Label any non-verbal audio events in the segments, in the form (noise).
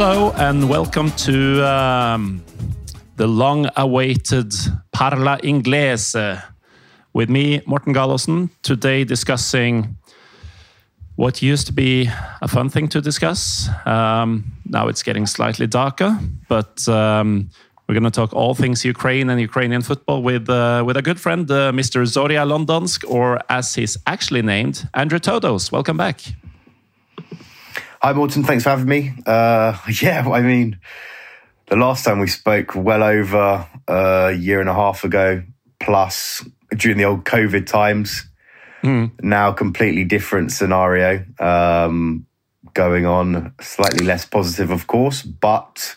Hello and welcome to um, the long-awaited Parla Inglese with me, Morten Gallosen. Today discussing what used to be a fun thing to discuss. Um, now it's getting slightly darker, but um, we're going to talk all things Ukraine and Ukrainian football with uh, with a good friend, uh, Mr. Zorya Londonsk, or as he's actually named, Andrew Todos. Welcome back. Hi, Morten. Thanks for having me. Uh, (laughs) yeah, I mean, the last time we spoke, well over a year and a half ago, plus during the old COVID times. Mm. Now, completely different scenario um, going on. Slightly less positive, of course, but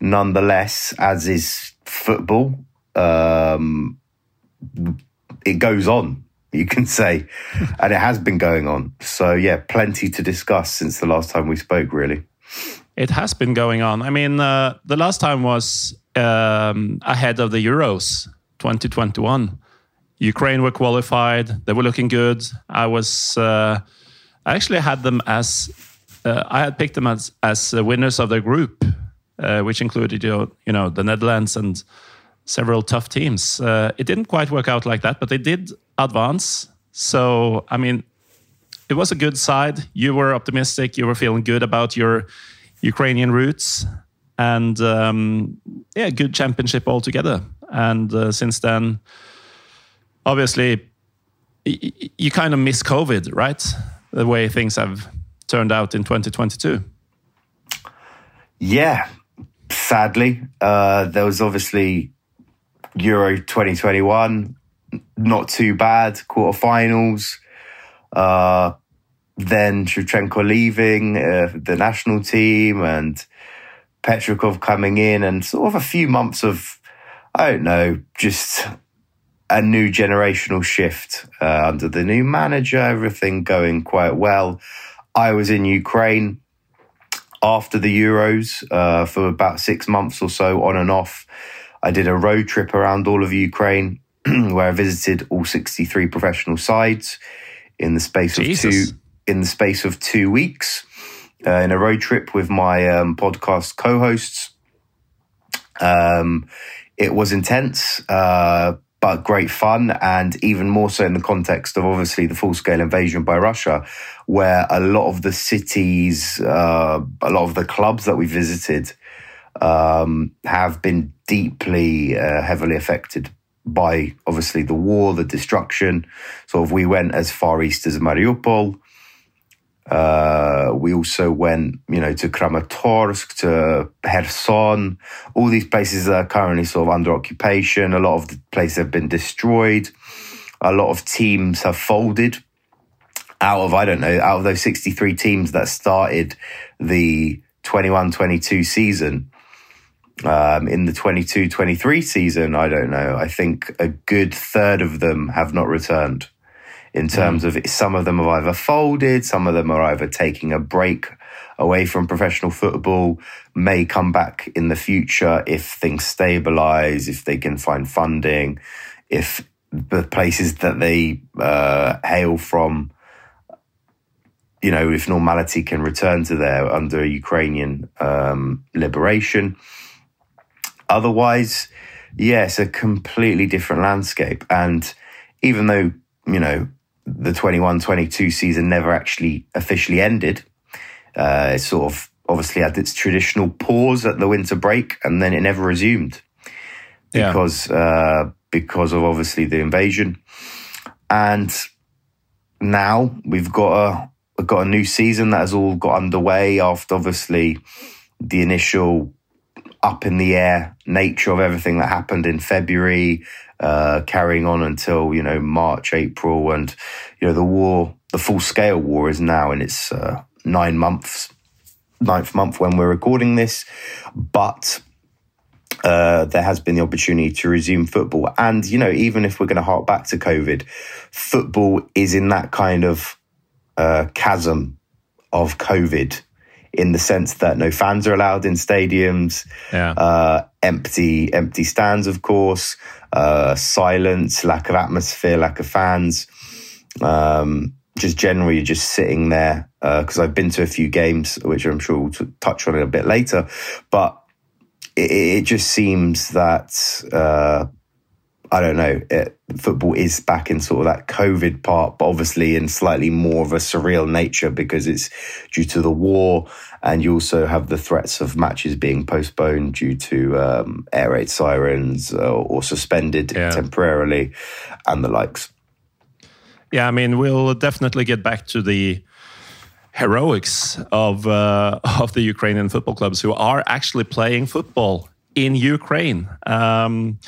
nonetheless, as is football, um, it goes on (laughs) you can say, and it has been going on. So yeah, plenty to discuss since the last time we spoke. Really, it has been going on. I mean, uh, the last time was um, ahead of the Euros 2021. Ukraine were qualified; they were looking good. I was, uh, I actually had them as, uh, I had picked them as as winners of their group, uh, which included you know, you know the Netherlands and several tough teams. Uh, it didn't quite work out like that, but they did advance. So, I mean, it was a good side. You were optimistic. You were feeling good about your Ukrainian roots, and um, yeah, good championship altogether. And uh, since then, obviously, you kind of miss COVID, right? The way things have turned out in 2022. Yeah, sadly, uh, there was obviously Euro 2021, not too bad. Quarterfinals. Uh, then Shevchenko leaving uh, the national team and Petrakov coming in, and sort of a few months of, I don't know, just a new generational shift uh, under the new manager, everything going quite well. I was in Ukraine after the Euros uh, for about six months or so, on and off. I did a road trip around all of Ukraine (clears throat) where I visited all 63 professional sides in the space Jesus. of two in the space of two weeks uh, in a road trip with my um, podcast co-hosts. Um, it was intense, uh, but great fun, and even more so in the context of obviously the full-scale invasion by Russia, where a lot of the cities, uh, a lot of the clubs that we visited um, have been deeply uh, heavily affected by obviously the war, the destruction. So if we went as far east as Mariupol. Uh, we also went, you know, to Kramatorsk, to Kherson, all these places are currently sort of under occupation. A lot of the places have been destroyed. A lot of teams have folded. Out of, I don't know, out of those 63 teams that started the 21 22 season, um, in the 22 23 season, I don't know. I think a good third of them have not returned in terms mm. of some of them have either folded, some of them are either taking a break away from professional football, may come back in the future if things stabilize, if they can find funding, if the places that they uh, hail from you know, if normality can return to there under Ukrainian um, liberation. Otherwise, yes, a completely different landscape. And even though, you know, the 21 22 season never actually officially ended, uh, it sort of obviously had its traditional pause at the winter break and then it never resumed because, yeah. uh, because of obviously the invasion. And now we've got a, we've got a new season that has all got underway after obviously the initial up in the air nature of everything that happened in February, uh, carrying on until you know March, April, and you know the war, the full scale war, is now in its uh, nine months, ninth month when we're recording this, but. Uh, there has been the opportunity to resume football. And, you know, even if we're going to hark back to COVID, football is in that kind of uh, chasm of COVID in the sense that no fans are allowed in stadiums, yeah. uh, empty empty stands, of course, uh, silence, lack of atmosphere, lack of fans. Um, just generally, just sitting there because uh, I've been to a few games, which I'm sure we'll t- touch on it a bit later. But it, it just seems that uh, I don't know. It, football is back in sort of that COVID part, but obviously in slightly more of a surreal nature because it's due to the war, and you also have the threats of matches being postponed due to um, air raid sirens or, or suspended yeah. temporarily, and the likes. Yeah, I mean, we'll definitely get back to the heroics of uh, (laughs) of the Ukrainian football clubs who are actually playing football in Ukraine. Um,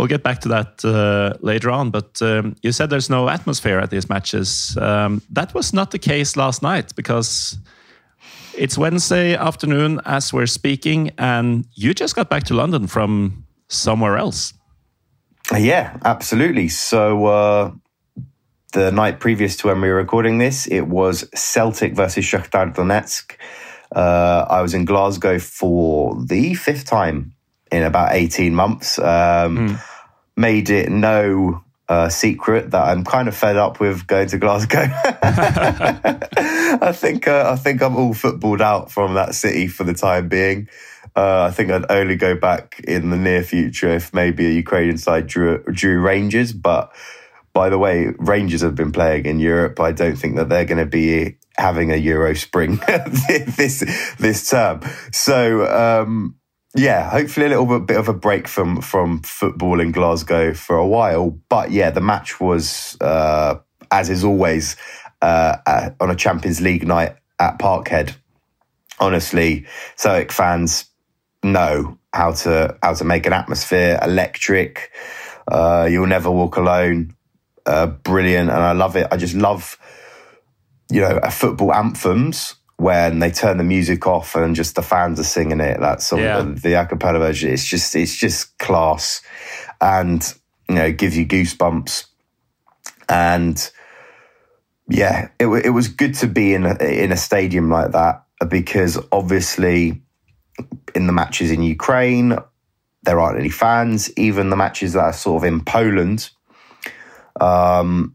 we'll get back to that uh, later on. But um, you said there's no atmosphere at these matches. Um, that was not the case last night because it's Wednesday afternoon as we're speaking, and you just got back to London from somewhere else. Yeah, absolutely. So uh, the night previous to when we were recording this, it was Celtic versus Shakhtar Donetsk. Uh, I was in Glasgow for the fifth time in about 18 months. Um, mm. Made it no uh, secret that I'm kind of fed up with going to Glasgow. (laughs) I think uh, I think I'm all footballed out from that city for the time being. Uh, I think I'd only go back in the near future if maybe a Ukrainian side drew, drew Rangers, but by the way, Rangers have been playing in Europe. I don't think that they're going to be having a Euro spring (laughs) this this term. So um, yeah, hopefully a little bit of a break from from football in Glasgow for a while. But yeah, the match was uh, as is always uh, at, on a Champions League night at Parkhead. Honestly, Celtic fans know how to how to make an atmosphere electric. Uh, you'll never walk alone uh, brilliant, and I love it. I just love, you know, a football anthems when they turn the music off and just the fans are singing it. That song, yeah. the, the acapella version. It's just, it's just class, and you know, gives you goosebumps. And yeah, it it was good to be in a, in a stadium like that because obviously in the matches in Ukraine there aren't any fans. Even the matches that are sort of in Poland um,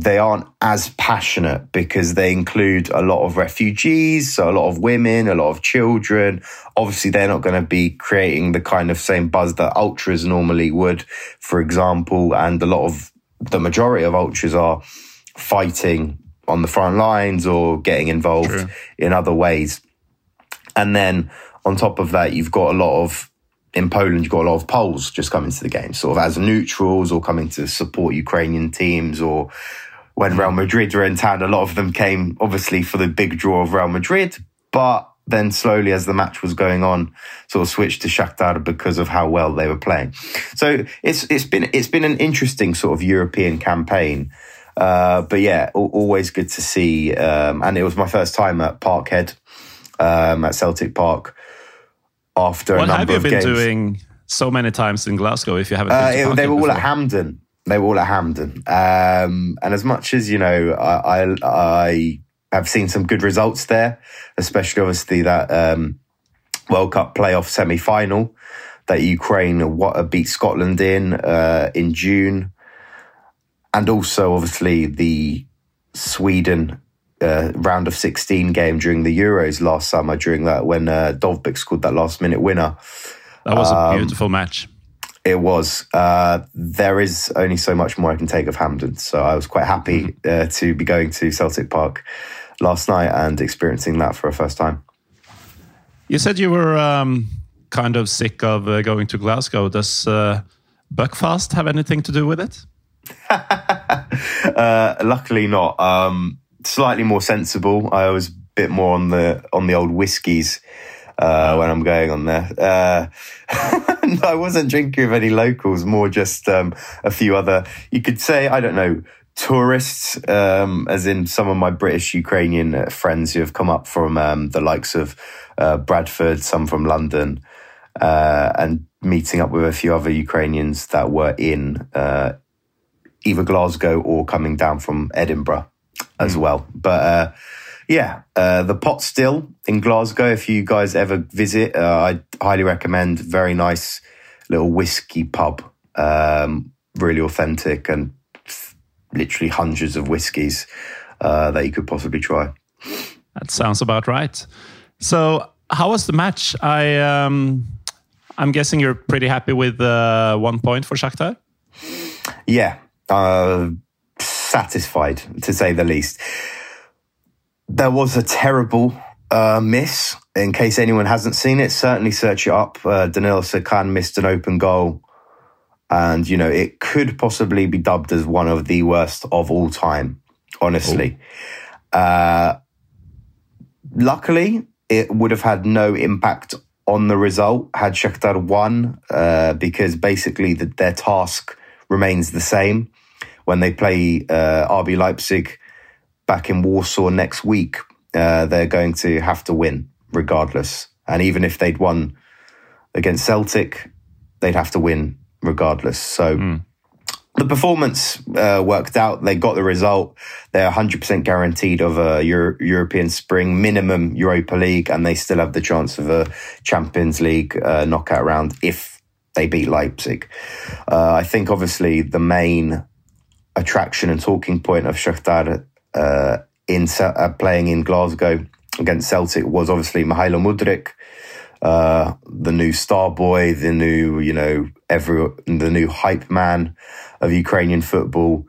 they aren't as passionate because they include a lot of refugees, so a lot of women, a lot of children. Obviously, they're not going to be creating the kind of same buzz that ultras normally would, for example. And a lot of the majority of ultras are fighting on the front lines or getting involved True. in other ways. And then on top of that, you've got a lot of in Poland, you've got a lot of Poles just coming to the game, sort of as neutrals or coming to support Ukrainian teams. Or when Real Madrid were in town, a lot of them came obviously for the big draw of Real Madrid, but then slowly as the match was going on, sort of switched to Shakhtar because of how well they were playing. So it's it's been it's been an interesting sort of European campaign. Uh, but yeah, always good to see. Um, and it was my first time at Parkhead um, at Celtic Park after what a number have you been games. doing so many times in Glasgow if you haven't uh, it, they were all before? at Hampden. They were all at Hampden. Um, and as much as, you know, I, I, I, have seen some good results there, especially obviously that um, World Cup playoff semi final that Ukraine what, beat Scotland in uh, in June. And also, obviously, the Sweden uh, round of 16 game during the Euros last summer, during that when uh, Dovbyk scored that last minute winner. That was um, a beautiful match. It was. Uh, there is only so much more I can take of Hampden, so I was quite happy mm-hmm. uh, to be going to Celtic Park last night and experiencing that for a first time. You said you were um, kind of sick of uh, going to Glasgow. Does uh, Buckfast have anything to do with it? (laughs) Uh, luckily not. Um, slightly more sensible. I was a bit more on the on the old whiskies uh, when I'm going on there. Uh, (laughs) I wasn't drinking with any locals, more just um, a few other. You could say I don't know tourists, um, as in some of my British Ukrainian uh, friends who have come up from um, the likes of uh, Bradford, some from London, uh, and meeting up with a few other Ukrainians that were in uh, either Glasgow or coming down from Edinburgh as mm. well. But uh, yeah, uh, the pot still in Glasgow. If you guys ever visit, uh, I highly recommend. Very nice little whiskey pub, um, really authentic, and literally hundreds of whiskies uh, that you could possibly try. That sounds about right. So, how was the match? I um, I'm guessing you're pretty happy with uh, one point for Shakhtar. Yeah, uh, satisfied to say the least. There was a terrible uh, miss. In case anyone hasn't seen it, certainly search it up. Uh, Danilo Sikan missed an open goal, and you know it could possibly be dubbed as one of the worst of all time. Honestly, uh, luckily it would have had no impact on the result had Shakhtar won, uh, because basically the, their task remains the same when they play uh, RB Leipzig back in Warsaw next week. Uh, they're going to have to win regardless, and even if they'd won against Celtic, they'd have to win regardless. So. Mm the performance uh, worked out. They got the result. They're 100% guaranteed of a Euro- European spring, minimum Europa League, and they still have the chance of a Champions League uh, knockout round if they beat Leipzig. Uh, I think, obviously, the main attraction and talking point of Shakhtar uh, in uh, playing in Glasgow against Celtic was obviously Mykhailo Mudryk, Uh, the new star boy, the new, you know, every the new hype man of Ukrainian football.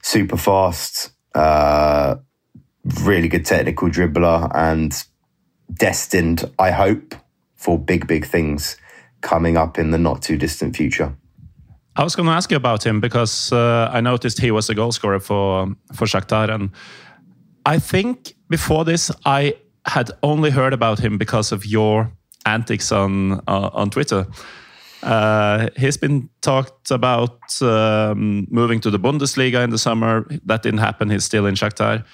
Super fast, uh, really good technical dribbler, and destined, I hope, for big, big things coming up in the not too distant future. I was going to ask you about him because uh, I noticed he was a goal scorer for for Shakhtar, and I think before this I had only heard about him because of your antics on uh, on Twitter. Uh, he's been talked about um, moving to the Bundesliga in the summer. That didn't happen. He's still in Shakhtar.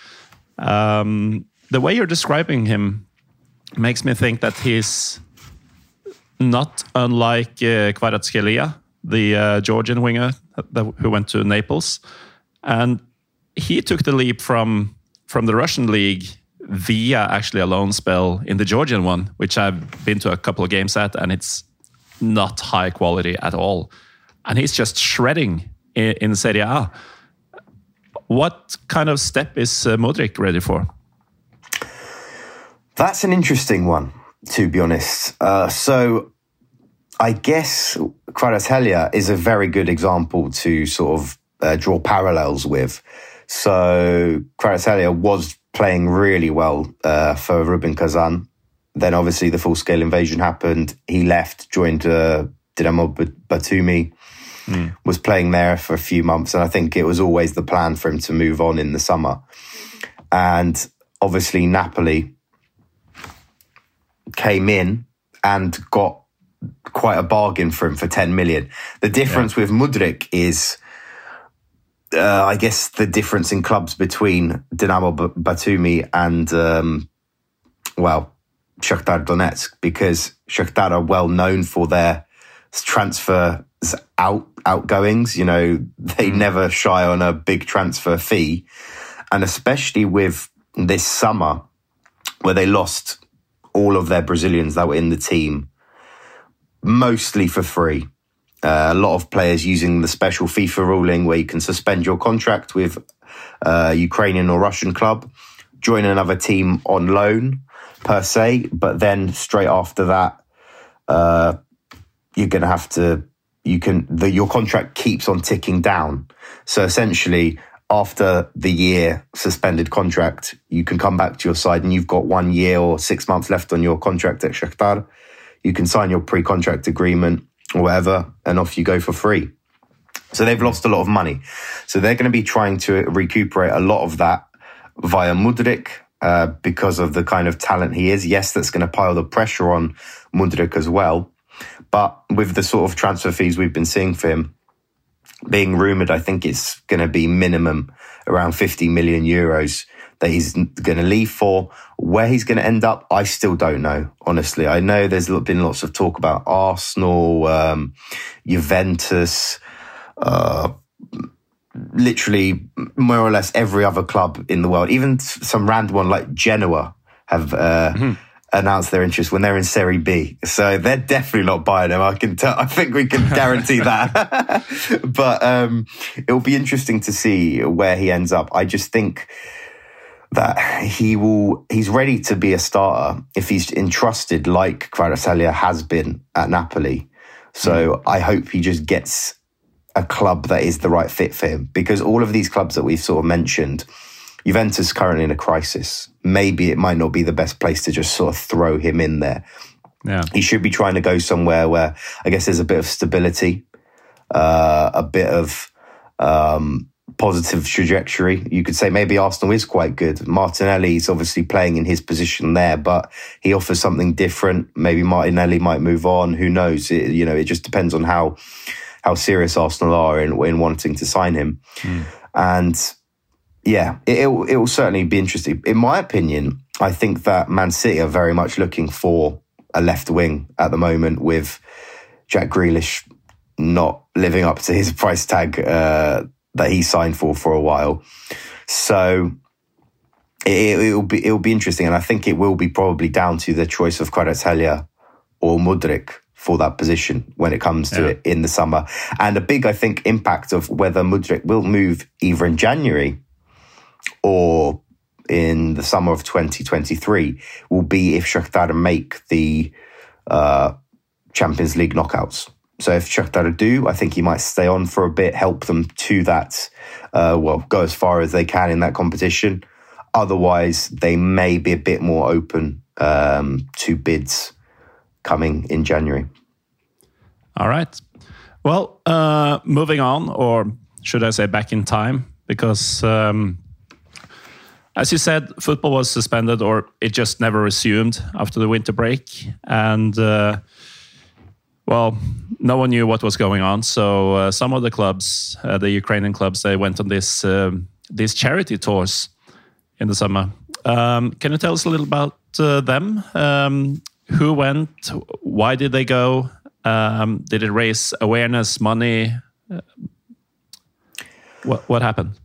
Um, the way you're describing him makes me think that he's not unlike uh, Kvaratskhelia, the uh, Georgian winger who went to Naples, and he took the leap from from the Russian league via actually a loan spell in the Georgian one, which I've been to a couple of games at, and it's not high quality at all. And he's just shredding in, in Serie A. What kind of step is uh, Mudryk ready for? That's an interesting one, to be honest. Uh, so I guess Kvaratskhelia is a very good example to sort of uh, draw parallels with. So Kvaratskhelia was playing really well uh, for Rubin Kazan then obviously the full scale invasion happened. He left, joined uh, Dinamo Batumi, mm. was playing there for a few months, and I think it was always the plan for him to move on in the summer. And obviously Napoli came in and got quite a bargain for him for 10 million. The difference yeah. with Mudryk is, uh, I guess, the difference in clubs between Dinamo Batumi and, um, well, Shakhtar Donetsk because Shakhtar are well known for their transfer out outgoings. You know, they mm. never shy on a big transfer fee, and especially with this summer where they lost all of their Brazilians that were in the team, mostly for free. Uh, a lot of players using the special FIFA ruling where you can suspend your contract with a Ukrainian or Russian club, join another team on loan, per se, but then straight after that, uh, you're going to have to. You can the your contract keeps on ticking down. So essentially, after the year suspended contract, you can come back to your side and you've got one year or six months left on your contract at Shakhtar. You can sign your pre-contract agreement or whatever, and off you go for free. So they've lost a lot of money. So they're going to be trying to recuperate a lot of that via Mudryk, uh, because of the kind of talent he is. Yes, that's going to pile the pressure on Mudryk as well. But with the sort of transfer fees we've been seeing for him being rumoured, I think it's going to be minimum around 50 million euros that he's going to leave for. Where he's going to end up, I still don't know, honestly. I know there's been lots of talk about Arsenal, um, Juventus, uh, literally more or less every other club in the world, even some random one like Genoa, have uh, mm-hmm. announced their interest when they're in Serie B. So they're definitely not buying him. I can tell. I think we can guarantee (laughs) that. (laughs) but um, it'll be interesting to see where he ends up. I just think. That he will he's ready to be a starter if he's entrusted like Kvaratskhelia has been at Napoli. So mm. I hope he just gets a club that is the right fit for him because all of these clubs that we've sort of mentioned, Juventus currently in a crisis. Maybe it might not be the best place to just sort of throw him in there. Yeah. He should be trying to go somewhere where I guess there's a bit of stability, uh, a bit of um, positive trajectory. You could say maybe Arsenal is quite good. Martinelli is obviously playing in his position there, but he offers something different. Maybe Martinelli might move on. Who knows? It, you know, it just depends on how how serious Arsenal are in, in wanting to sign him. Mm. And yeah, it, will it will certainly be interesting. In my opinion, I think that Man City are very much looking for a left wing at the moment with Jack Grealish not living up to his (laughs) price tag uh, that he signed for for a while. So it, will be it'll be interesting, and I think it will be probably down to the choice of Kvaratskhelia or Mudryk for that position when it comes to yeah. it in the summer. And a big, I think, impact of whether Mudryk will move either in January or in the summer of 2023 will be if Shakhtar make the uh, Champions League knockouts. So if Shakhtar do, I think he might stay on for a bit, help them to that, uh, well, go as far as they can in that competition. Otherwise, they may be a bit more open um, to bids coming in January. All right. Well, uh, moving on, or should I say back in time, because um, as you said, football was suspended or it just never resumed after the winter break. And uh, well, no one knew what was going on. So uh, some of the clubs, uh, the Ukrainian clubs, they went on this um, these charity tours in the summer. Um, can you tell us a little about uh, them? Um, who went? Why did they go? Um, did it raise awareness, money? Uh, what what happened?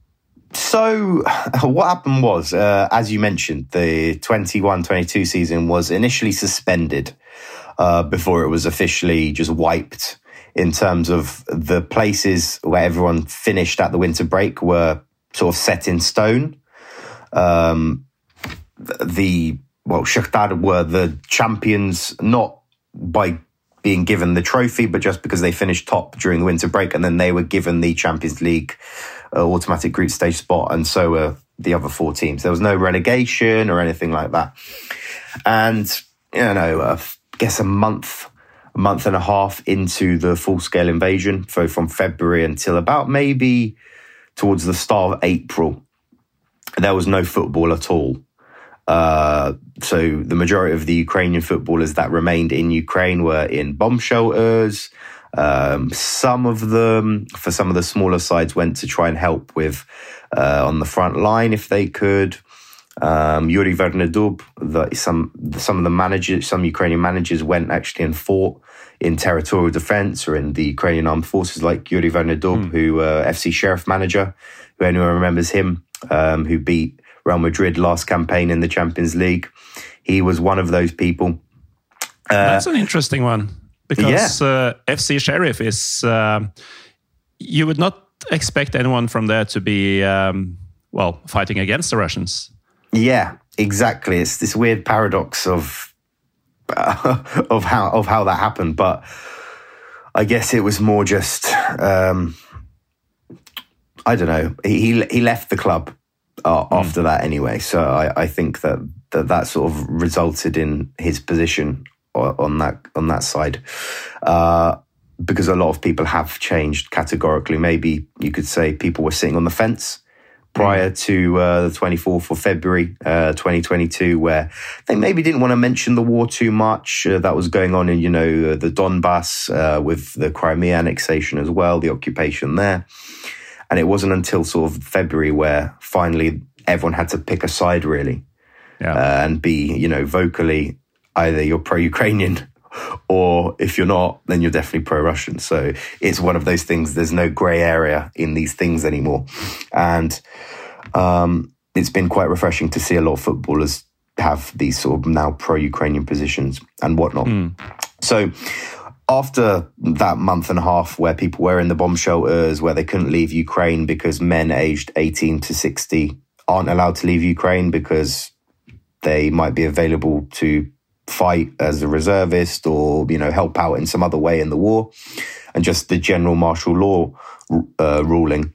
So, (laughs) what happened was, uh, as you mentioned, the 21 22 season was initially suspended uh, before it was officially just wiped in terms of the places where everyone finished at the winter break were sort of set in stone. Um, the well, Shakhtar were the champions not by being given the trophy, but just because they finished top during the winter break, and then they were given the Champions League uh, automatic group stage spot, and so were the other four teams. There was no relegation or anything like that, and you know, uh, guess a month, a month and a half into the full scale invasion. So from February until about maybe towards the start of April, there was no football at all. Uh, so the majority of the Ukrainian footballers that remained in Ukraine were in bomb shelters. Um, some of them, for some of the smaller sides, went to try and help with uh, on the front line if they could. Um, Yuri Vernydub, the, some some of the managers, some Ukrainian managers went actually and fought in territorial defense or in the Ukrainian armed forces, like Yuri Vernydub, mm. who uh, FC Sheriff manager, who anyone remembers him, um, who beat Real Madrid last campaign in the Champions League. He was one of those people. Uh, That's an interesting one because yeah. uh, FC Sheriff is. Uh, you would not expect anyone from there to be um, well fighting against the Russians. Yeah, exactly. It's this weird paradox of uh, (laughs) of how of how that happened, but I guess it was more just um, I don't know. He he left the club uh, mm. after that anyway, so I, I think that, that that sort of resulted in his position on that on that side. Uh, because a lot of people have changed categorically. Maybe you could say people were sitting on the fence prior to uh, the 24th of February uh, 2022, where they maybe didn't want to mention the war too much. Uh, that was going on in, you know, uh, the Donbass uh, with the Crimea annexation as well, the occupation there. And it wasn't until sort of February where finally everyone had to pick a side, really, yeah. Uh, and be, you know, vocally either you're pro Ukrainian or if you're not, then you're definitely pro Russian. So it's one of those things. There's no grey area in these things anymore, and um, it's been quite refreshing to see a lot of footballers have these sort of now pro Ukrainian positions and whatnot. Mm. So after that month and a half where people were in the bomb shelters, where they couldn't leave Ukraine because men aged 18 to 60 aren't allowed to leave Ukraine because they might be available to fight as a reservist or you know help out in some other way in the war, and just the general martial law uh, ruling.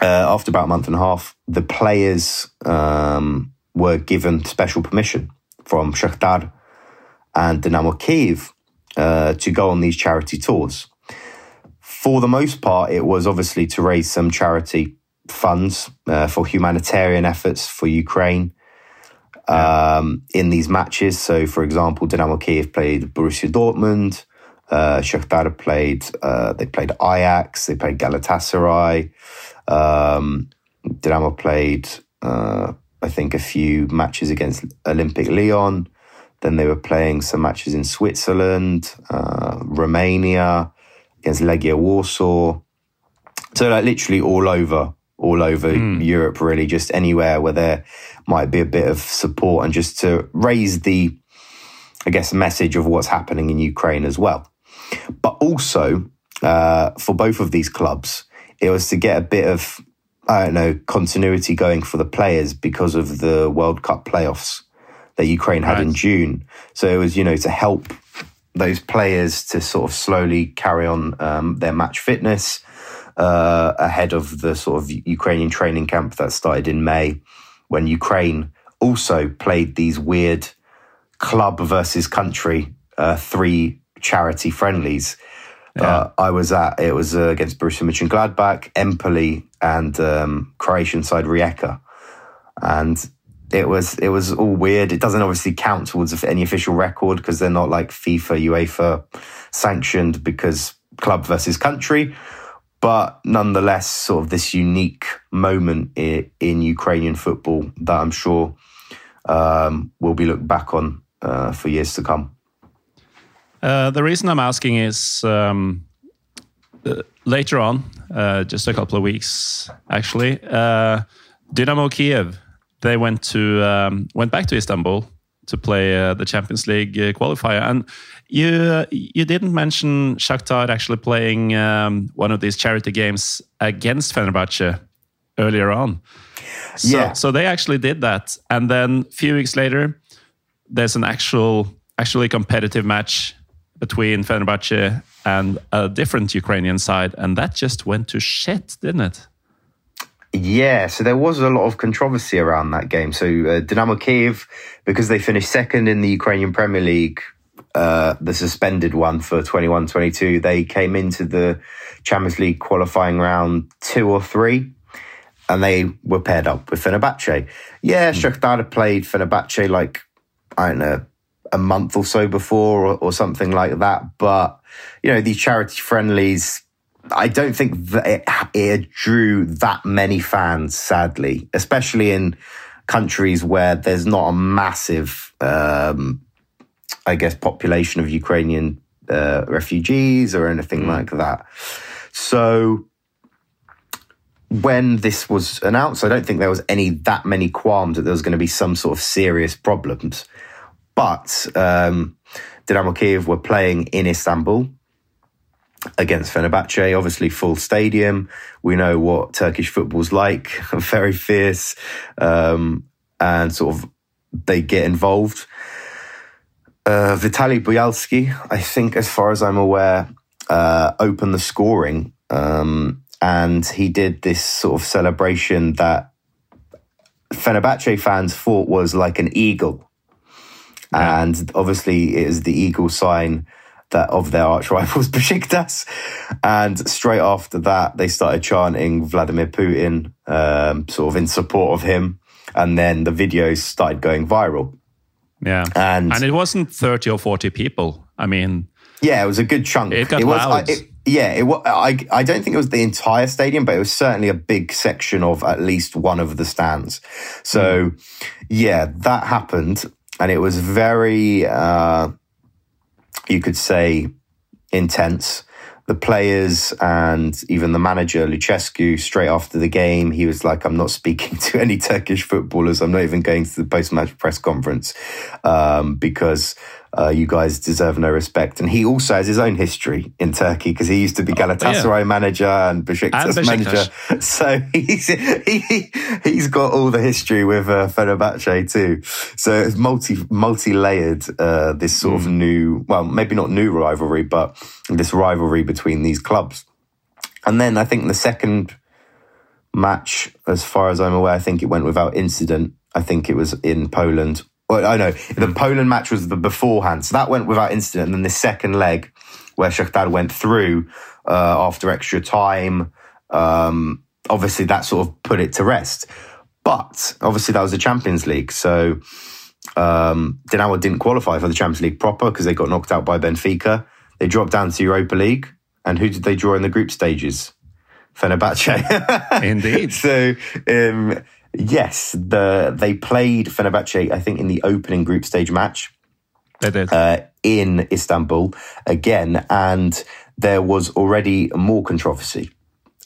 Uh, after about a month and a half, the players um, were given special permission from Shakhtar and Dynamo Kiev uh, to go on these charity tours. For the most part, it was obviously to raise some charity funds uh, for humanitarian efforts for Ukraine um, in these matches. So, for example, Dynamo Kiev played Borussia Dortmund. Uh, Shakhtar played. Uh, they played Ajax. They played Galatasaray. Um, Dynamo played. Uh, I think a few matches against Olympic Lyon. Then they were playing some matches in Switzerland, uh, Romania, against Legia Warsaw. So like literally all over, all over mm. Europe, really, just anywhere where there might be a bit of support and just to raise the, I guess, message of what's happening in Ukraine as well. But also uh, for both of these clubs, it was to get a bit of, I don't know, continuity going for the players because of the World Cup playoffs that Ukraine had right. in June. So it was, you know, to help those players to sort of slowly carry on um, their match fitness uh, ahead of the sort of Ukrainian training camp that started in May, when Ukraine also played these weird club versus country uh, three charity friendlies. Yeah. Uh, I was at it was uh, against Borussia Mönchengladbach, Empoli, and um, Croatian side Rijeka, and it was it was all weird. It doesn't obviously count towards any official record because they're not like FIFA, UEFA sanctioned because club versus country. But nonetheless, sort of this unique moment in, in Ukrainian football that I'm sure um, will be looked back on uh, for years to come. Uh, the reason I'm asking is um, uh, later on, uh, just a couple of weeks actually, uh, Dynamo Kiev they went to um, went back to Istanbul to play uh, the Champions League uh, qualifier. And you you didn't mention Shakhtar actually playing um, one of these charity games against Fenerbahce earlier on. So, yeah. So they actually did that, and then a few weeks later, there's an actual actually competitive match between Fenerbahce and a different Ukrainian side, and that just went to shit, didn't it? Yeah, so there was a lot of controversy around that game. So uh, Dynamo Kiev, because they finished second in the Ukrainian Premier League, uh, the suspended one for 21-22, they came into the Champions League qualifying round two or three, and they were paired up with Fenerbahce. Yeah, mm. Shakhtar played Fenerbahce like, I don't know, a month or so before or, or something like that. But, you know, these charity friendlies, I don't think that it, it, drew that many fans, sadly, especially in countries where there's not a massive, um, I guess, population of Ukrainian uh, refugees or anything mm. like that. So when this was announced, I don't think there was any that many qualms that there was going to be some sort of serious problems. But um, Dynamo Kiev were playing in Istanbul against Fenerbahce, obviously full stadium. We know what Turkish football's like, (laughs) very fierce, um, and sort of they get involved. Uh, Vitaly Buyalskyi, I think, as far as I'm aware, uh, opened the scoring, um, and he did this sort of celebration that Fenerbahce fans thought was like an eagle, yeah. and obviously it is the eagle sign that of their arch rivals (laughs) Besiktas. And straight after that, they started chanting Vladimir Putin, um, sort of in support of him. And then the videos started going viral. Yeah. And, and it wasn't 30 or 40 people. I mean, yeah, it was a good chunk. It got it was, loud. I, it, yeah, it, I, I don't think it was the entire stadium, but it was certainly a big section of at least one of the stands. So, mm. yeah, that happened. And it was very, uh, you could say, intense. The players and even the manager, Lucescu, straight after the game, he was like, I'm not speaking (laughs) to any Turkish footballers. I'm not even going to the post match press conference um, because uh, you guys deserve no respect. And he also has his own history in Turkey because he used to be Galatasaray oh, yeah. manager and Besiktas, and manager. (laughs) So he's he, he's got all the history with uh, Fenerbahce too. So it's multi multi layered. Uh, this sort mm. of hmm. new, well, maybe not new rivalry, but this rivalry between these clubs. And then I think the second match, as far as I'm aware, I think it went without incident. I think it was in Poland well, I know the Poland match was the beforehand, so that went without incident. And then the second leg, where Shakhtar went through uh, after extra time, um, obviously that sort of put it to rest. But obviously that was the Champions League, so um, Dinamo didn't qualify for the Champions League proper because they got knocked out by Benfica. They dropped down to Europa League, and who did they draw in the group stages? Fenerbahce. (laughs) Indeed. so um, Yes, the they played Fenerbahce, I think, in the opening group stage match. They did. Uh, in Istanbul again, and there was already more controversy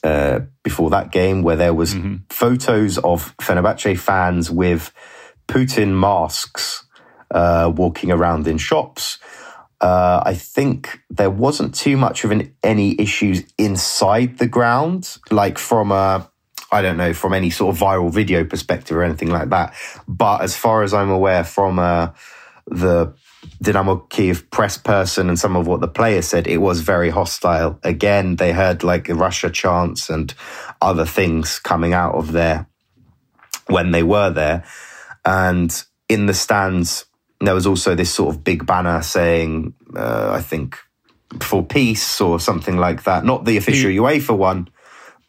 uh, before that game, where there was mm-hmm. photos of Fenerbahce fans with Putin masks uh, walking around in shops. Uh, I think there wasn't too much of an, any issues inside the ground, like from a I don't know, from any sort of viral video perspective or anything like that. But as far as I'm aware, from uh, the Dynamo Kiev press person and some of what the players said, it was very hostile. Again, they heard like Russia chants and other things coming out of there when they were there. And in the stands, there was also this sort of big banner saying, uh, I think, for peace or something like that. Not the official UEFA one,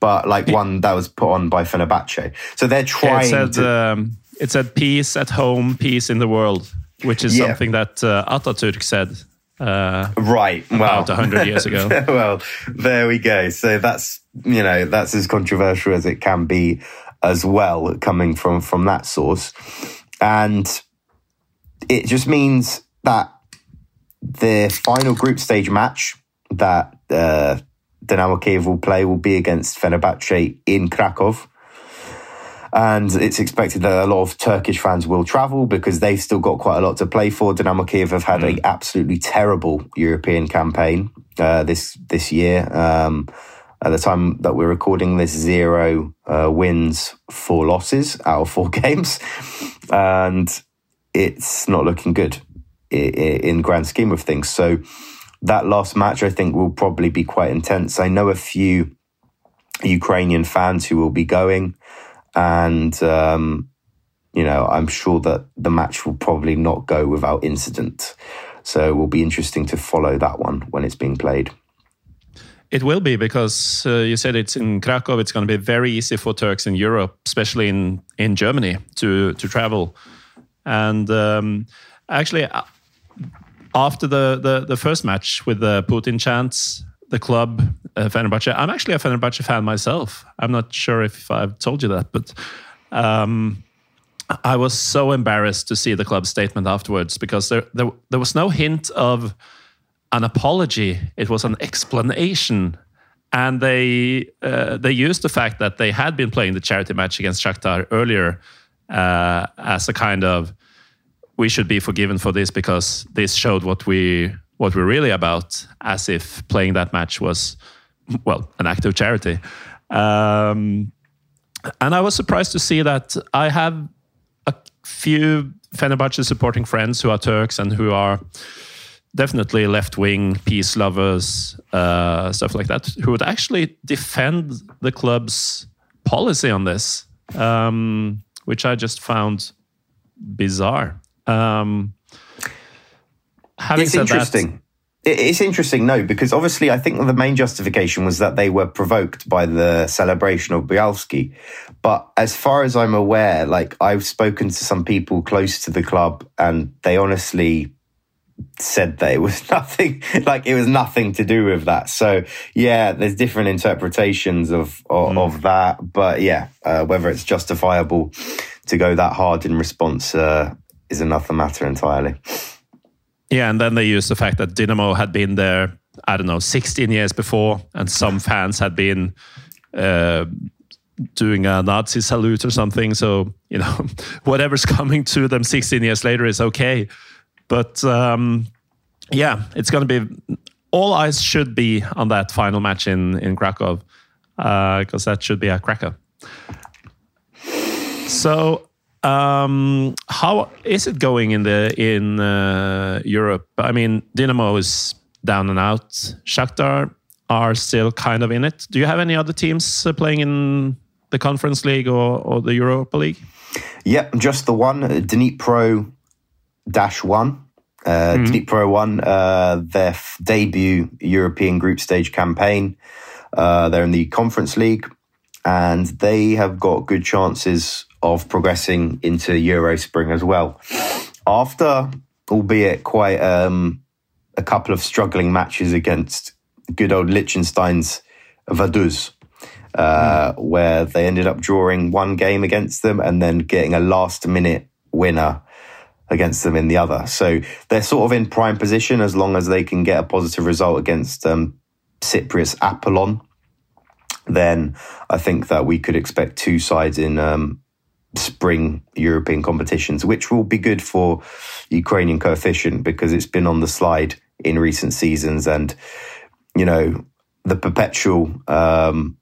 but like one that was put on by Fenerbahce. So they're trying yeah, it said, to. Um, it said peace at home, peace in the world, which is yeah. something that uh, Ataturk said. Uh, right. Well, about hundred years ago. (laughs) well, there we go. So that's you know that's as controversial as it can be, as well, coming from from that source, and it just means that the final group stage match that uh, Dynamo Kiev will play will be against Fenerbahce in Krakow. And it's expected that a lot of Turkish fans will travel because they've still got quite a lot to play for. Dynamo Kiev have had mm. an absolutely terrible European campaign uh, this this year. Um, at the time that we're recording this, zero uh, wins, four losses out of four (laughs) games, and it's not looking good in, in grand scheme of things. So that last match, I think, will probably be quite intense. I know a few Ukrainian fans who will be going, and um, you know, I'm sure that the match will probably not go without incident. So it will be interesting to follow that one when it's being played. It will be because uh, you said it's in Krakow. It's going to be very easy for Turks in Europe, especially in in Germany, to to travel. And um, actually, after the, the, the first match with the Putin chants, the club, uh, Fenerbahce, I'm actually a Fenerbahce fan myself. I'm not sure if I've told you that, but um, I was so embarrassed to see the club statement afterwards because there, there, there was no hint of an apology. It was an explanation. And they uh, they used the fact that they had been playing the charity match against Shakhtar earlier uh, as a kind of we should be forgiven for this because this showed what we what we're really about, as if playing that match was well an act of charity. Um, and I was surprised to see that I have a few Fenerbahce supporting friends who are Turks and who are definitely left wing peace lovers, uh, stuff like that, who would actually defend the club's policy on this, um, which I just found bizarre. Um, it's interesting. That, it's interesting, no, because obviously I think the main justification was that they were provoked by the celebration of Buyalskyi. But as far as I'm aware, like I've spoken to some people close to the club and they honestly said that it was (laughs) nothing like it was nothing to do with that so yeah there's different interpretations of of, mm. of that but yeah uh, whether it's justifiable to go that hard in response uh, is another matter entirely. Yeah, and then they used the fact that Dynamo had been there, I don't know, 16 years before, and some fans had been uh, doing a Nazi salute or something. So, you know, (laughs) whatever's coming to them 16 years later is okay. But um, yeah, it's going to be all eyes should be on that final match in in Krakow because uh, that should be a cracker. So, um, how is it going in the in uh, Europe? I mean, Dynamo is down and out. Shakhtar are still kind of in it. Do you have any other teams uh, playing in the Conference League or, or the Europa League? Yep, just the one, Dnipro Dash One. Uh. Dnipro won uh, their debut European group stage campaign. Uh, they're in the Conference League, and they have got good chances of progressing into Euro Spring as well. After, albeit quite um, a couple of struggling matches against good old Liechtenstein's Vaduz, uh, mm. where they ended up drawing one game against them and then getting a last minute winner against them in the other. So they're sort of in prime position as long as they can get a positive result against um, Cyprus Apollon. Then I think that we could expect two sides in um, spring European competitions, which will be good for Ukrainian coefficient because it's been on the slide in recent seasons. And, you know, the perpetual um,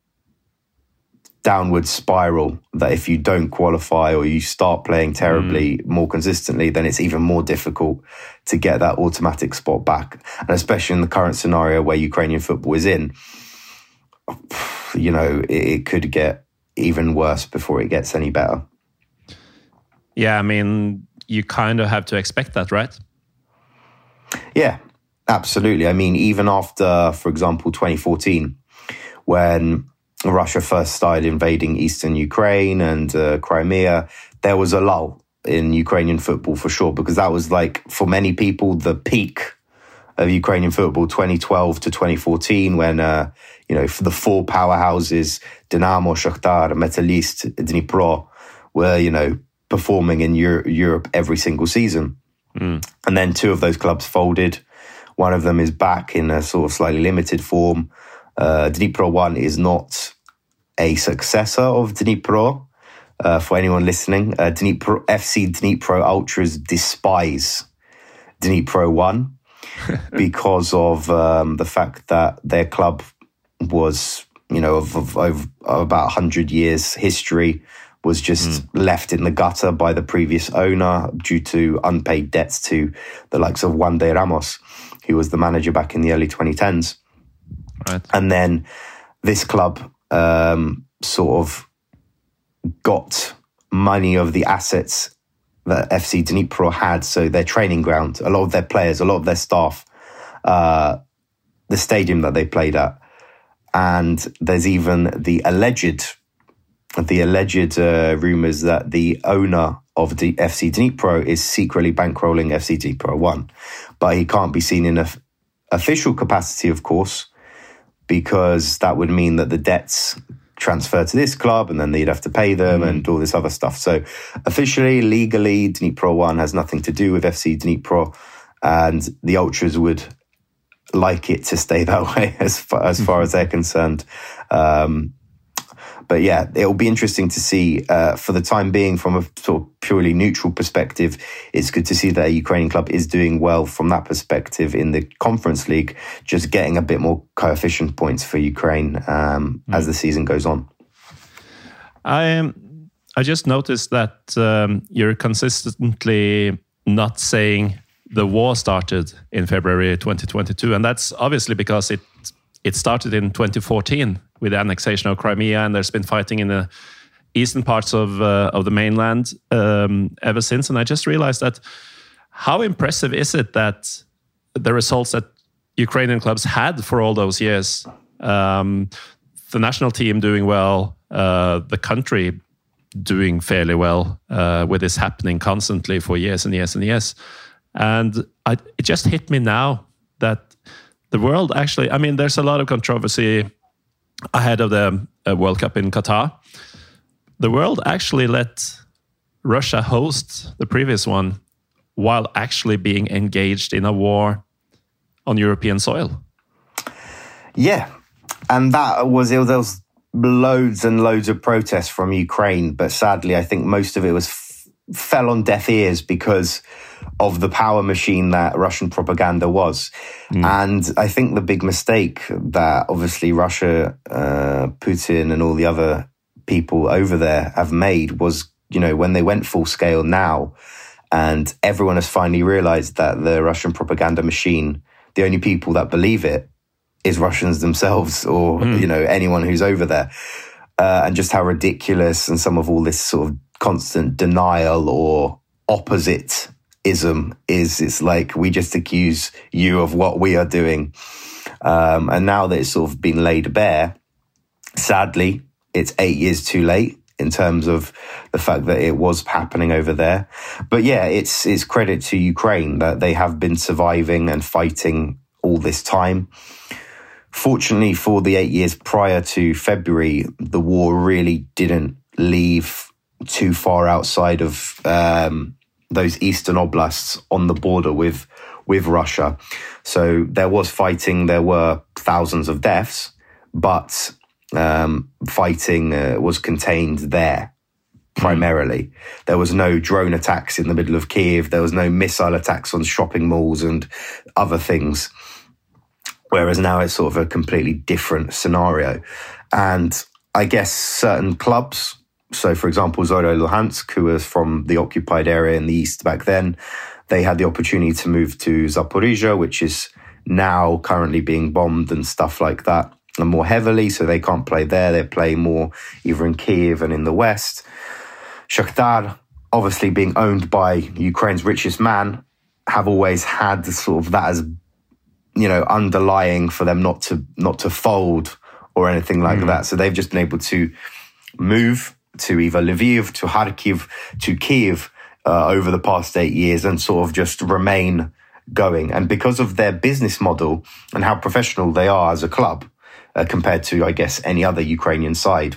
downward spiral that if you don't qualify or you start playing terribly mm. more consistently, then it's even more difficult to get that automatic spot back. And especially in the current scenario where Ukrainian football is in, you know, it, it could get even worse before it gets any better. Yeah, I mean, you kind of have to expect that, right? Yeah, absolutely. I mean, even after, for example, 2014, when Russia first started invading eastern Ukraine and uh, Crimea, there was a lull in Ukrainian football for sure, because that was like, for many people, the peak of Ukrainian football 2012 to 2014, when, uh, you know, for the four powerhouses, Dynamo, Shakhtar, Metalist, Dnipro, were, you know, performing in Euro- Europe every single season. Mm. And then two of those clubs folded. One of them is back in a sort of slightly limited form. Uh, Dnipro 1 is not a successor of Dnipro. Uh, for anyone listening, uh, Dnipro, FC Dnipro Ultras despise Dnipro 1 (laughs) because of um, the fact that their club was, you know, of, of, of about 100 years history, was just mm. left in the gutter by the previous owner due to unpaid debts to the likes of Juande Ramos, who was the manager back in the early 2010s. Right. And then this club um, sort of got money of the assets that FC Dnipro had. So their training ground, a lot of their players, a lot of their staff, uh, the stadium that they played at. And there's even the alleged, the alleged uh, rumors that the owner of the FC Dnipro is secretly bankrolling FC Dnipro One, but he can't be seen in a f- official capacity, of course because that would mean that the debts transfer to this club and then they'd have to pay them mm. and all this other stuff. So officially, legally, Dnipro 1 has nothing to do with FC Dnipro and the Ultras would like it to stay (laughs) that way as far as, far as they're concerned. Um, but yeah, it'll be interesting to see. Uh, for the time being, from a sort of purely neutral perspective, it's good to see that a Ukrainian club is doing well from that perspective in the Conference League, just getting a bit more coefficient points for Ukraine um, mm. as the season goes on. I um, I just noticed that um, you're consistently not saying the war started in February 2022, and that's obviously because it it started in 2014 with the annexation of Crimea, and there's been fighting in the eastern parts of uh, of the mainland um, ever since. And I just realized that how impressive is it that the results that Ukrainian clubs had for all those years, um, the national team doing well, uh, the country doing fairly well uh, with this happening constantly for years and years and years. And I, it just hit me now that the world actually, I mean, there's a lot of controversy ahead of the uh, World Cup in Qatar, the world actually let Russia host the previous one while actually being engaged in a war on European soil. Yeah, and that was. There was loads and loads of protests from Ukraine, but sadly, I think most of it was fell on deaf ears because of the power machine that Russian propaganda was. Mm. And I think the big mistake that obviously Russia, uh, Putin, and all the other people over there have made was, you know, when they went full scale now, and everyone has finally realized that the Russian propaganda machine, the only people that believe it is Russians themselves or, mm. you know, anyone who's over there. Uh, and just how ridiculous and some of all this sort of constant denial or opposite ism is it's like we just accuse you of what we are doing. Um, and now that it's sort of been laid bare sadly it's eight years too late in terms of the fact that it was happening over there. But yeah it's it's credit to ukraine that they have been surviving and fighting all this time. Fortunately for the eight years prior to february the war really didn't leave too far outside of um, those eastern oblasts on the border with with Russia. So there was fighting. There were thousands of deaths, but um, fighting uh, was contained there primarily. There was no drone attacks in the middle of Kiev. There was no missile attacks on shopping malls and other things. Whereas now it's sort of a completely different scenario. And I guess certain clubs so, for example, Zorya Luhansk, who was from the occupied area in the east back then, they had the opportunity to move to Zaporizhia, which is now currently being bombed and stuff like that, and more heavily. So they can't play there. They play more either in Kiev and in the west. Shakhtar, obviously being owned by Ukraine's richest man, have always had sort of that as you know underlying for them not to not to fold or anything like mm. that. So they've just been able to move to either Lviv, to Kharkiv, to Kiev uh, over the past eight years and sort of just remain going. And because of their business model and how professional they are as a club uh, compared to, I guess, any other Ukrainian side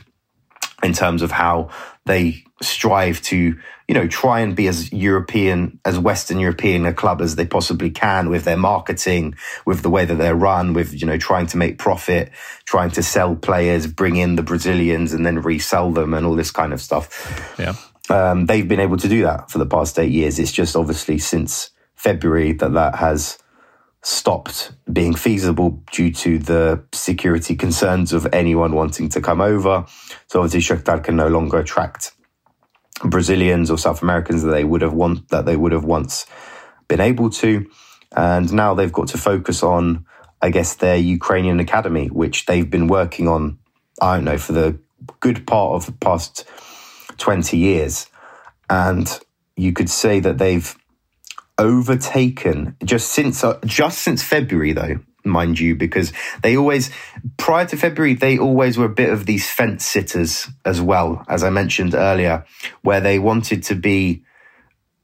in terms of how they strive to, you know, try and be as European, as Western European a club as they possibly can with their marketing, with the way that they're run, with, you know, trying to make profit, trying to sell players, bring in the Brazilians and then resell them and all this kind of stuff. Yeah. Um, they've been able to do that for the past eight years. It's just obviously since February that that has stopped being feasible due to the security concerns of anyone wanting to come over. So obviously Shakhtar can no longer attract Brazilians or South Americans that they would have want that they would have once been able to. And now they've got to focus on, I guess, their Ukrainian academy, which they've been working on, I don't know, for the good part of the past 20 years. And you could say that they've overtaken just since uh, just since February though mind you because they always prior to February they always were a bit of these fence sitters as well as I mentioned earlier where they wanted to be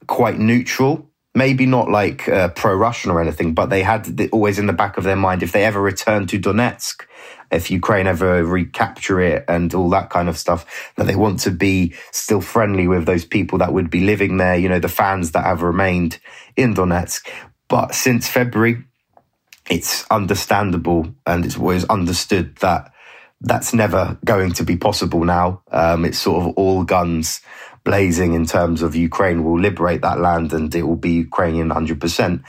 quite neutral maybe not like uh, pro Russian or anything but they had the, always in the back of their mind if they ever returned to Donetsk if Ukraine ever recapture it and all that kind of stuff, that they want to be still friendly with those people that would be living there, you know, the fans that have remained in Donetsk. But since February, it's understandable and it's always understood that that's never going to be possible now. Um, it's sort of all guns blazing in terms of Ukraine will liberate that land and it will be Ukrainian 100%.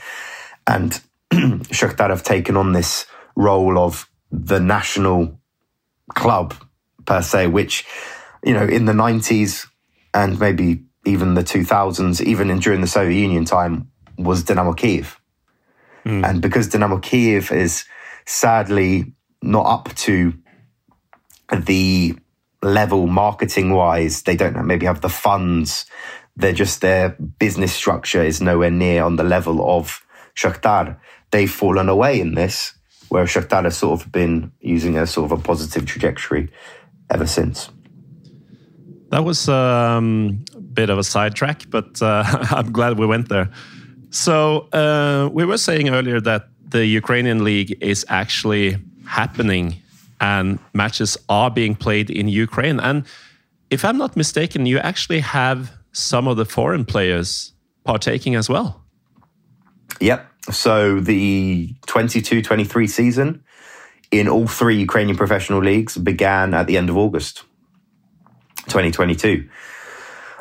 And (clears throat) Shakhtar have taken on this role of the national club per se, which, you know, in the 90s and maybe even the 2000s, even in, during the Soviet Union time, was Dynamo Kiev. Mm. And because Dynamo Kiev is sadly not up to the level marketing wise, they don't maybe have the funds. They're just their business structure is nowhere near on the level of Shakhtar. They've fallen away in this where Shakhtar has sort of been using a sort of a positive trajectory ever since. That was um, a bit of a sidetrack, but uh, (laughs) I'm glad we went there. So uh, we were saying earlier that the Ukrainian league is actually happening and matches are being played in Ukraine. And if I'm not mistaken, you actually have some of the foreign players partaking as well. Yep. So the 22 23 season in all three Ukrainian professional leagues began at the end of August 2022.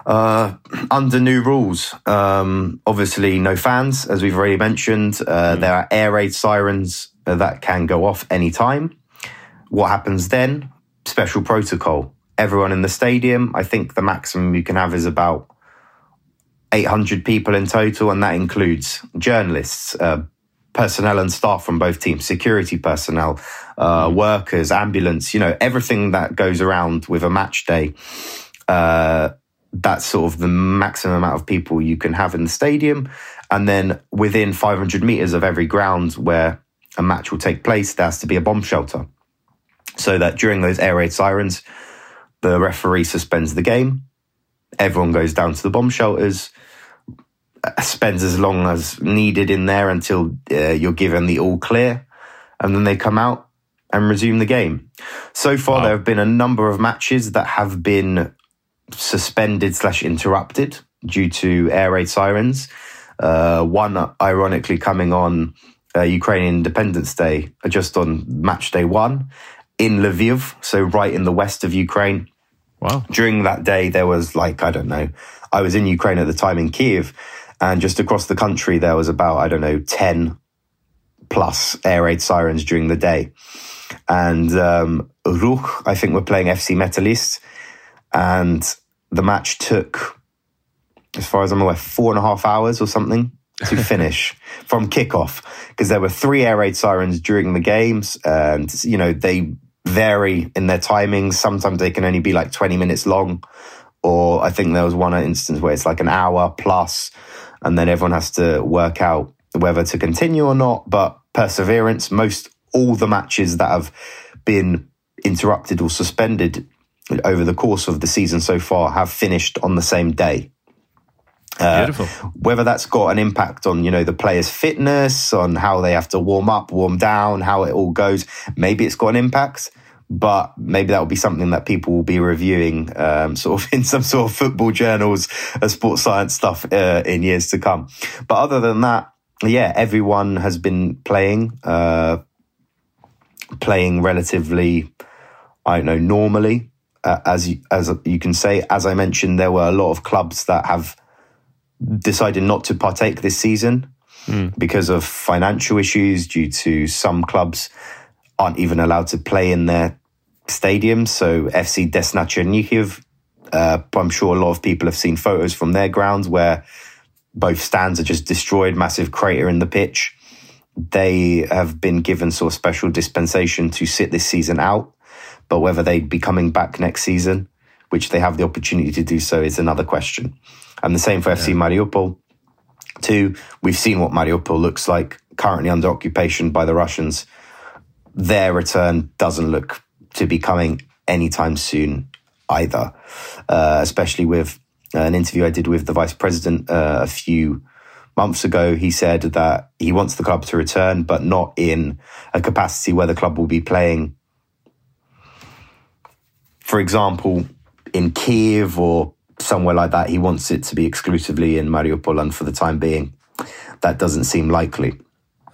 Uh, (clears throat) under new rules, um, obviously no fans, as we've already mentioned. Uh, There are air raid sirens that can go off any time. What happens then? Special protocol. Everyone in the stadium, I think the maximum you can have is about 800 people in total, and that includes journalists, uh, personnel and staff from both teams, security personnel, uh, workers, ambulance, you know, everything that goes around with a match day. Uh, that's sort of the maximum amount of people you can have in the stadium. And then within 500 meters of every ground where a match will take place, there has to be a bomb shelter. So that during those air raid sirens, the referee suspends the game. Everyone goes down to the bomb shelters, uh, spends as long as needed in there until uh, you're given the all clear, and then they come out and resume the game. So far, Wow. there have been a number of matches that have been suspended slash interrupted due to air raid sirens. Uh, one, ironically, coming on uh, Ukrainian Independence Day, uh, just on match day one in Lviv, so right in the west of Ukraine Wow. during that day, there was like, I don't know, I was in Ukraine at the time in Kiev, and just across the country, there was about, I don't know, 10 plus air raid sirens during the day. And um, Ruch, I think, were playing FC Metalist, and the match took, as far as I'm aware, four and a half hours or something to (laughs) finish from kickoff because there were three air raid sirens during the games, and you know they vary in their timings. Sometimes they can only be like 20 minutes long, or I think there was one instance where it's like an hour plus, and then everyone has to work out whether to continue or not. But perseverance, most all the matches that have been interrupted or suspended over the course of the season so far have finished on the same day. Beautiful. Whether that's got an impact on, you know, the players' fitness, on how they have to warm up, warm down, how it all goes, maybe it's got an impact. But maybe that will be something that people will be reviewing, um, (laughs) sort of in some sort of football journals, uh, sports science stuff uh, in years to come. But other than that, yeah, everyone has been playing, uh, playing relatively, I don't know, normally. Uh, as you, as you can say, as I mentioned, there were a lot of clubs that have decided not to partake this season because of financial issues due to some clubs aren't even allowed to play in their stadiums. So FC Desna Chernihiv, uh, I'm sure a lot of people have seen photos from their grounds where both stands are just destroyed, massive crater in the pitch. They have been given sort of special dispensation to sit this season out, but whether they'd be coming back next season, which they have the opportunity to do so, is another question. And the same for FC Mariupol. Two, we've seen what Mariupol looks like currently under occupation by the Russians. Their return doesn't look to be coming anytime soon either, uh, especially with an interview I did with the vice president uh, a few months ago. He said that he wants the club to return, but not in a capacity where the club will be playing, for example, in Kiev or somewhere like that. He wants it to be exclusively in Mariupol, and for the time being, that doesn't seem likely.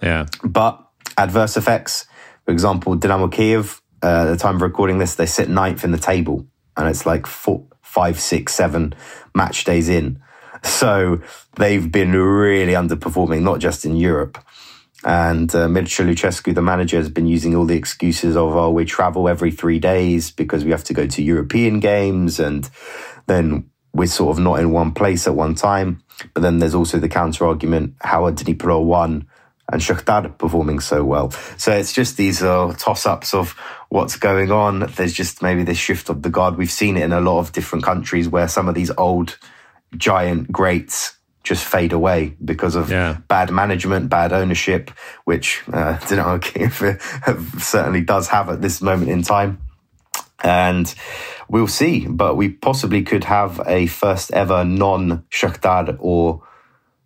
Yeah. But adverse effects, for example, Dynamo Kiev, uh, at the time of recording this, they sit ninth in the table, and it's like four, five, six, seven match days in. (laughs) So they've been really underperforming, not just in Europe. And uh, Mircea Lucescu, the manager, has been using all the excuses of, oh, we travel every three days because we have to go to European games and then we're sort of not in one place at one time. But then there's also the counter argument, how are Dnipro 1 and Shakhtar performing so well? So it's just these uh, toss-ups of what's going on. There's just maybe this shift of the guard. We've seen it in a lot of different countries where some of these old giant greats just fade away because of Yeah. bad management, bad ownership, which uh, Dynamo Kiev have- certainly does have at this moment in time. And we'll see, but we possibly could have a first ever non Shakhtar or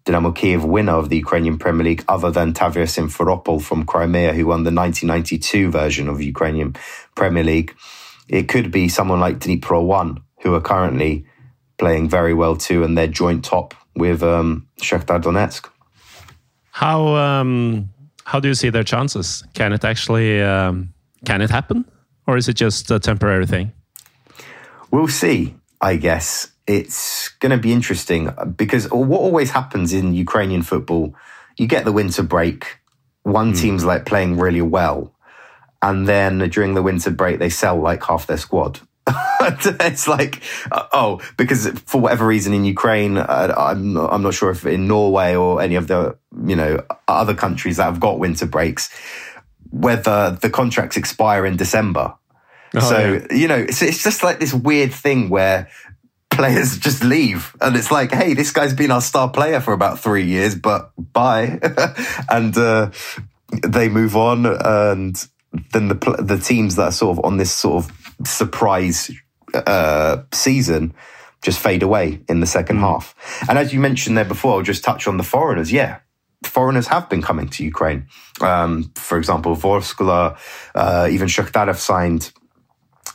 Dynamo Kiev winner of the Ukrainian Premier League, other than Tavria Simferopol from Crimea, who won the 1992 version of Ukrainian Premier League. It could be someone like Dnipro 1, who are currently playing very well too, and they're joint top with um, Shakhtar Donetsk. How um, how do you see their chances? Can it actually um, can it happen, or is it just a temporary thing? We'll see, I guess. It's going to be interesting because what always happens in Ukrainian football, you get the winter break. One mm. team's like playing really well, and then during the winter break they sell like half their squad. (laughs) (laughs) it's like, uh, oh, because for whatever reason in Ukraine, uh, I'm not, I'm not sure if in Norway or any of the you know other countries that have got winter breaks, whether the contracts expire in December. Oh, so yeah. you know, it's, it's just like this weird thing where players (laughs) just leave, and it's like, hey, this guy's been our star player for about three years, but bye, (laughs) and uh, they move on, and then the the teams that are sort of on this sort of surprise uh, season just fade away in the second mm. half. And as you mentioned there before, I'll just touch on the foreigners. Yeah, foreigners have been coming to Ukraine. Um, for example, Vorskla, uh, even Shakhtar have signed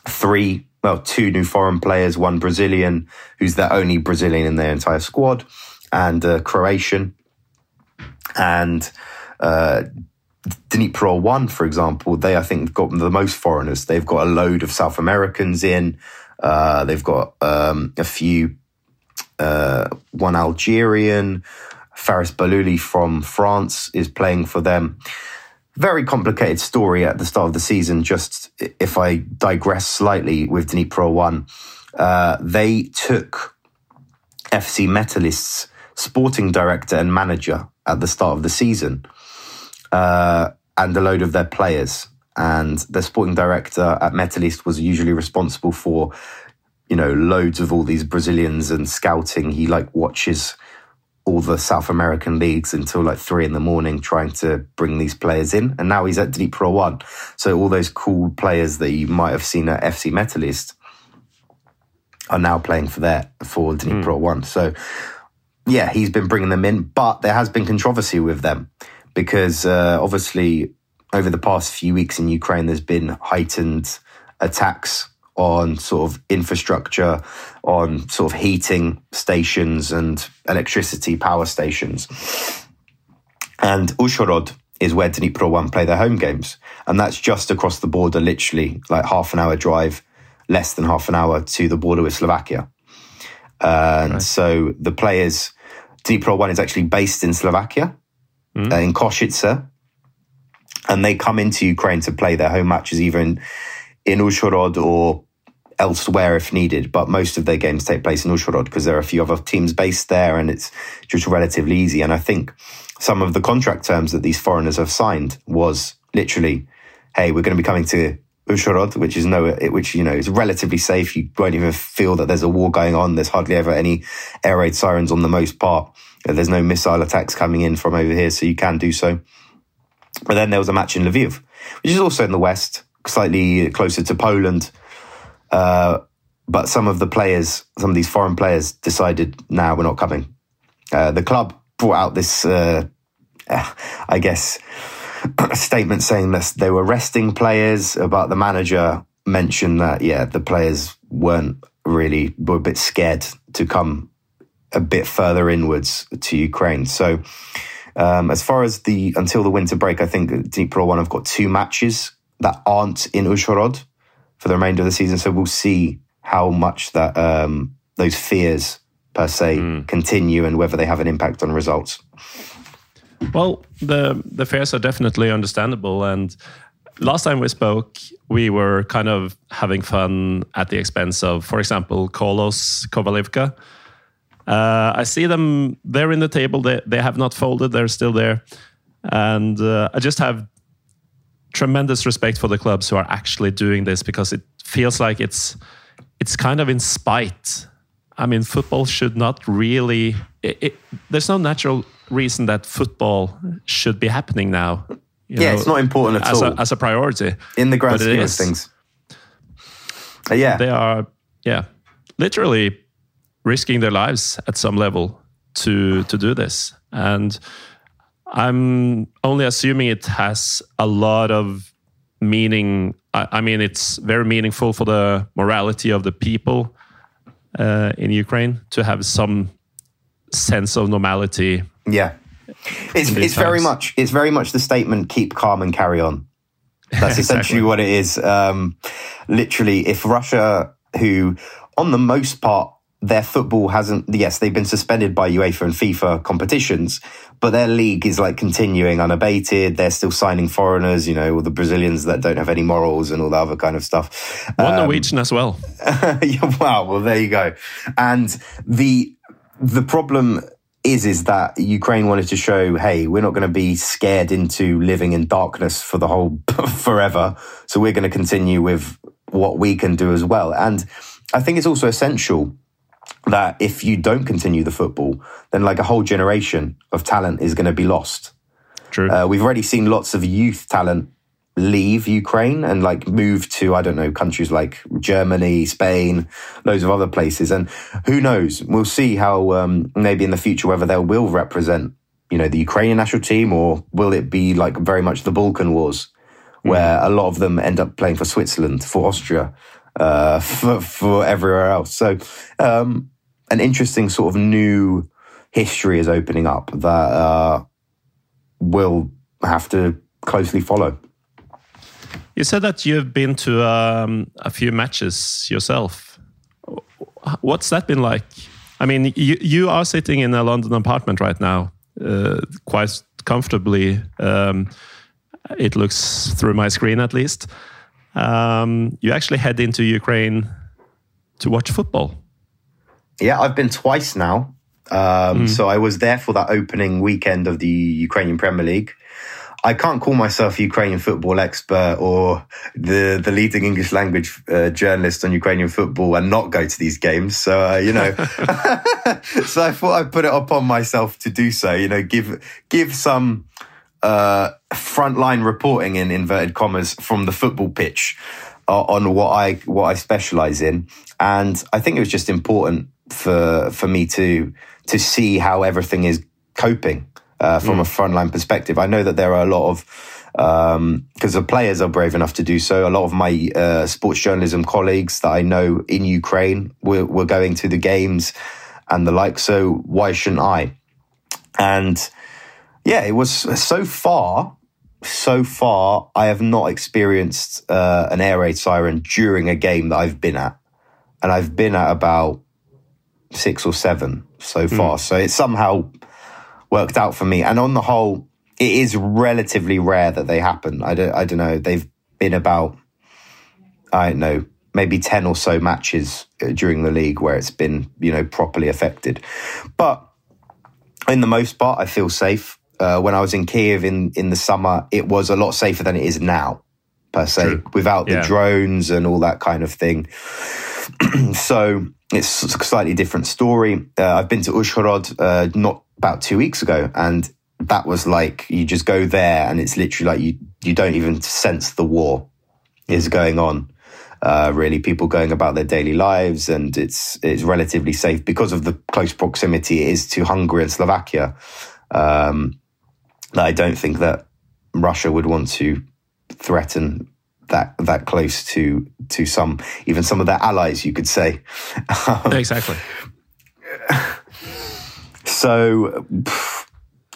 three, well, two new foreign players, one Brazilian, who's the only Brazilian in their entire squad, and a Croatian. And uh, Dnipro One, for example, they I think got the most foreigners. They've got a load of South Americans in. Uh, they've got um, a few, uh, one Algerian. Farès Bahlouli from France is playing for them. Very complicated story at the start of the season. Just if I digress slightly with Dnipro One, uh, they took FC Metalist's sporting director and manager at the start of the season uh, and a load of their players. And the sporting director at Metalist was usually responsible for, you know, loads of all these Brazilians and scouting. He like watches all the South American leagues until like three in the morning trying to bring these players in. And now he's at Dnipro One. So all those cool players that you might have seen at FC Metalist are now playing for that for Dnipro mm. One. So yeah, he's been bringing them in, but there has been controversy with them because uh, obviously over the past few weeks in Ukraine, there's been heightened attacks on sort of infrastructure, on sort of heating stations and electricity power stations. And Uzhhorod is where Dnipro One play their home games. And that's just across the border, literally like half an hour drive, less than half an hour to the border with Slovakia. And right. so the players, Dnipro One is actually based in Slovakia mm. uh, in Košice, and they come into Ukraine to play their home matches even in Uzhhorod or elsewhere if needed. But most of their games take place in Uzhhorod because there are a few other teams based there, and it's just relatively easy. And I think some of the contract terms that these foreigners have signed was literally, "Hey, we're going to be coming to." Uzhhorod, which is no, which you know is relatively safe. You won't even feel that there's a war going on. There's hardly ever any air raid sirens on the most part. There's no missile attacks coming in from over here, so you can do so. But then there was a match in Lviv, which is also in the west, slightly closer to Poland. Uh, but some of the players, some of these foreign players, decided, "Now nah, we're not coming." Uh, the club brought out this, uh, I guess, (clears throat) statement saying that they were resting players, but the manager mentioned that yeah, the players weren't really were a bit scared to come a bit further inwards to Ukraine. So, um, as far as the until the winter break, I think Dnipro One have got two matches that aren't in Uzhhorod for the remainder of the season. So we'll see how much that um, those fears per se mm. continue and whether they have an impact on results. Well, the the fears are definitely understandable, and last time we spoke, we were kind of having fun at the expense of, for example, Kolos Kovalivka uh, I see them there in the table. They, they have not folded, they're still there. And uh, I just have tremendous respect for the clubs who are actually doing this because it feels like it's it's kind of in spite. I mean, football should not really. It, it, there's no natural reason that football should be happening now. yeah, know, it's not important at as all a, as a priority in the grand scheme of things. Uh, yeah, they are. Yeah, literally risking their lives at some level to to do this. And i'm only assuming it has a lot of meaning. I, I mean it's very meaningful for the morality of the people uh, in ukraine to have some sense of normality. Yeah. It's it's times. very much it's very much the statement keep calm and carry on. That's (laughs) essentially exactly. what it is. Um, literally if russia who on the most part their football hasn't. Yes, they've been suspended by UEFA and FIFA competitions, but their league is like continuing unabated. They're still signing foreigners, you know, all the Brazilians that don't have any morals and all the other kind of stuff. One um, Norwegian as well. (laughs) yeah, wow. Well, there you go. And the the problem is is that Ukraine wanted to show, hey, we're not going to be scared into living in darkness for the whole (laughs) forever. So we're going to continue with what we can do as well. And I think it's also essential that if you don't continue the football, then like a whole generation of talent is going to be lost. True. Uh, we've already seen lots of youth talent leave Ukraine and like move to, I don't know, countries like Germany, Spain, loads of other places. And who knows? We'll see how um, maybe in the future whether they will represent, you know, the Ukrainian national team or will it be like very much the Balkan Wars where mm. a lot of them end up playing for Switzerland, for Austria, uh, for, for everywhere else. So, um, an interesting sort of new history is opening up that uh, we'll have to closely follow. You said that you've been to um, a few matches yourself. What's that been like? I mean, you, you are sitting in a London apartment right now, uh, quite comfortably. Um, it looks through my screen at least. Um, you actually head into Ukraine to watch football. Yeah, I've been twice now. Um, mm. So I was there for that opening weekend of the Ukrainian Premier League. I can't call myself a Ukrainian football expert or the the leading English language uh, journalist on Ukrainian football and not go to these games. So uh, you know, (laughs) (laughs) so I thought I'd put it upon myself to do so. You know, give give some uh, frontline reporting in inverted commas from the football pitch uh, on what I what I specialize in, and I think it was just important for for me to to see how everything is coping uh, from mm. a frontline perspective. I know that there are a lot of because um, the players are brave enough to do so. A lot of my uh, sports journalism colleagues that I know in Ukraine were, were going to the games and the like. So why shouldn't I? And yeah, it was so far. So far, I have not experienced uh, an air raid siren during a game that I've been at, and I've been at about six or seven so hmm. far. Mm. So it somehow worked out for me. And on the whole, it is relatively rare that they happen. I don't, I don't know. They've been about, I don't know, maybe 10 or so matches uh, during the league where it's been, you know, properly affected. But in the most part, I feel safe. Uh, when I was in Kiev in, in the summer, it was a lot safer than it is now, per se, True. without the drones and all that kind of thing. (clears throat) so it's a slightly different story. Uh, I've been to Uzhhorod uh, not about two weeks ago, and that was like you just go there, and it's literally like you you don't even sense the war is going on. Uh, really, people going about their daily lives, and it's it's relatively safe because of the close proximity it is to Hungary and Slovakia. Um, I don't think that Russia would want to threaten that that close to to some even some of their allies, you could say. Um, (laughs) exactly. So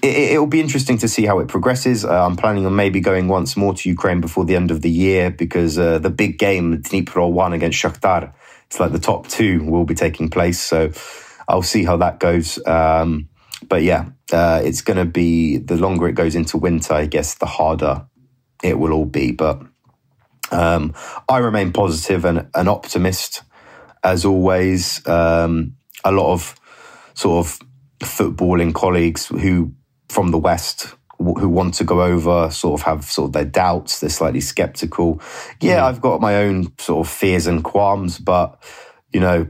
it, will be interesting to see how it progresses. Uh, I'm planning on maybe going once more to Ukraine before the end of the year because uh, the big game, Dnipro one against Shakhtar, it's like the top two will be taking place. So I'll see how that goes. Um, but yeah, uh, it's going to be the longer it goes into winter, I guess, the harder it will all be. But um, I remain positive and an optimist as always. Um, a lot of sort of footballing colleagues who from the West who want to go over sort of have sort of their doubts. They're slightly skeptical. Yeah, mm. I've got my own sort of fears and qualms, but you know,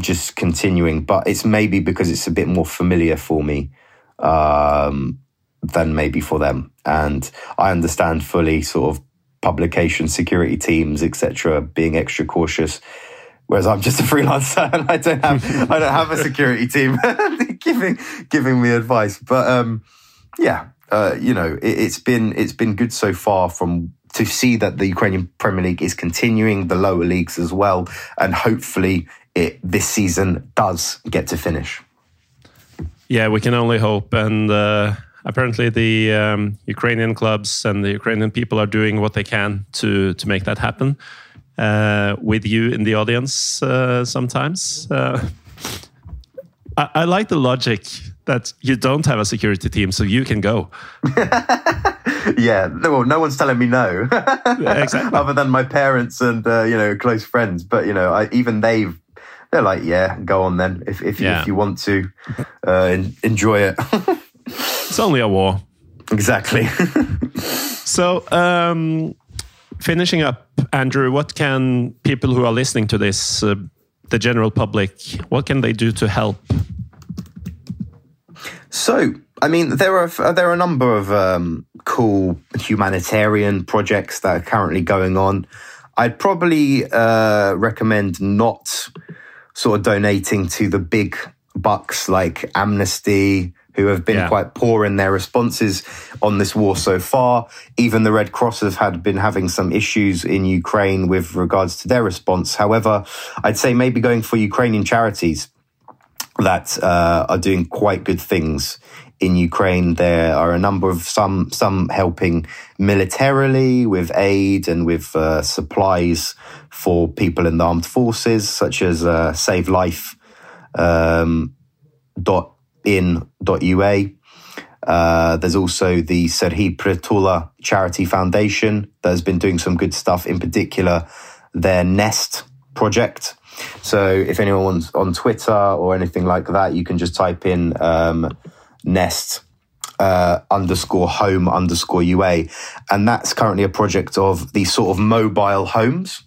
just continuing. But it's maybe because it's a bit more familiar for me um, than maybe for them, and I understand fully sort of publication security teams, etc., being extra cautious. Whereas I'm just a (laughs) freelancer and I don't have (laughs) I don't have a security team (laughs) giving giving me advice. But um, yeah, uh, you know, it, it's been it's been good so far from to see that the Ukrainian Premier League is continuing the lower leagues as well, and hopefully it this season does get to finish. Yeah, we can only hope, and uh, apparently the um, Ukrainian clubs and the Ukrainian people are doing what they can to to make that happen. Uh, with you in the audience uh, sometimes. Uh, (laughs) I, I like the logic that you don't have a security team, so you can go. (laughs) yeah, well, no one's telling me no. exactly. (laughs) Other than my parents and uh, you know close friends, but you know, I, even they've they're like, yeah, go on then if if, yeah. if you want to uh, enjoy it. (laughs) it's only a war. Exactly. (laughs) so, um, finishing up, Andrew, what can people who are listening to this, uh, the general public, what can they do to help? So, I mean, there are there are a number of um, cool humanitarian projects that are currently going on. I'd probably uh, recommend not sort of donating to the big bucks like Amnesty, who have been yeah. quite poor in their responses on this war so far. Even the Red Cross have had been having some issues in Ukraine with regards to their response. However, I'd say maybe going for Ukrainian charities that uh, are doing quite good things in Ukraine. There are a number of some some helping militarily with aid and with uh, supplies for people in the armed forces, such as uh, Save Life. Um, dot in.ua. Uh, there's also the Serhii Prytula Charity Foundation that has been doing some good stuff, in particular, their Nest project. So if anyone's on Twitter or anything like that, you can just type in um, Nest uh, underscore home underscore UA. And that's currently a project of these sort of mobile homes.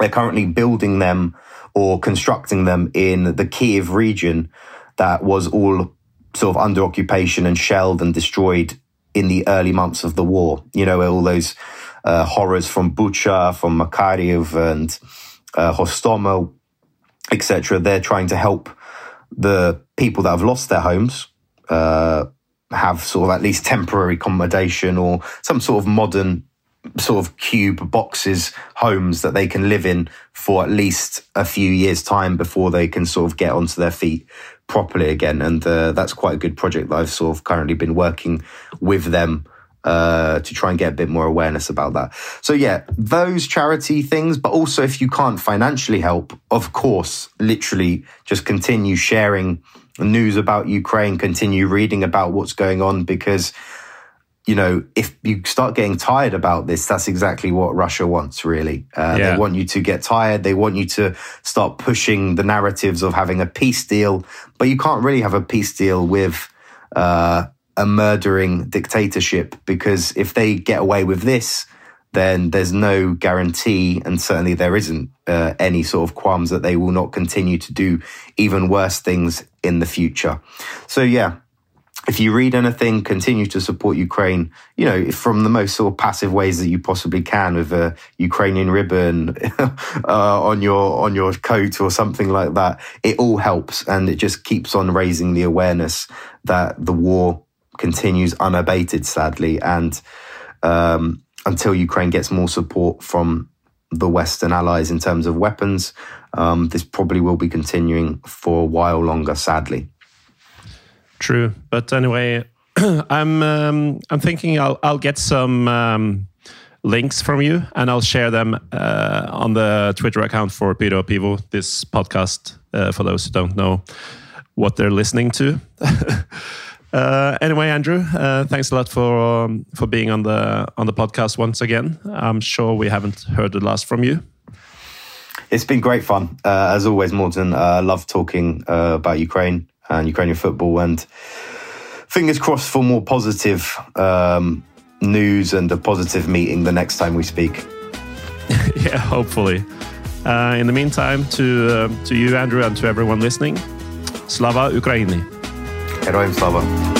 They're currently building them or constructing them in the Kiev region that was all sort of under occupation and shelled and destroyed in the early months of the war. You know, all those uh, horrors from Bucha, from Makariv and uh, etc. They're trying to help the people that have lost their homes uh, have sort of at least temporary accommodation or some sort of modern sort of cube boxes homes that they can live in for at least a few years time before they can sort of get onto their feet properly again. And uh, that's quite a good project that I've sort of currently been working with them uh, to try and get a bit more awareness about that. So yeah, those charity things, but also if you can't financially help, of course, literally just continue sharing news about Ukraine, continue reading about what's going on because you know, if you start getting tired about this, that's exactly what Russia wants, really. Uh, yeah. They want you to get tired. They want you to start pushing the narratives of having a peace deal. But you can't really have a peace deal with uh, a murdering dictatorship because if they get away with this, then there's no guarantee, and certainly there isn't uh, any sort of qualms that they will not continue to do even worse things in the future. So, yeah, if you read anything, continue to support Ukraine, you know, from the most sort of passive ways that you possibly can with a Ukrainian ribbon (laughs) uh, on your on your coat or something like that. It all helps and it just keeps on raising the awareness that the war continues unabated, sadly. And um, until Ukraine gets more support from the Western allies in terms of weapons, um, this probably will be continuing for a while longer, sadly. True, but anyway, (clears throat) I'm um, I'm thinking I'll I'll get some um, links from you and I'll share them uh, on the Twitter account for Pyro Pivo. This podcast, uh, for those who don't know what they're listening to. (laughs) uh, anyway, Andrew, uh, thanks a lot for um, for being on the on the podcast once again. I'm sure we haven't heard the last from you. It's been great fun, uh, as always, Morten. I love talking uh, about Ukraine and Ukrainian football. And fingers crossed for more positive um, news and a positive meeting the next time we speak. (laughs) yeah, hopefully. Uh, in the meantime, to uh, to you, Andrew, and to everyone listening, Slava Ukraini. Heroiam Slava.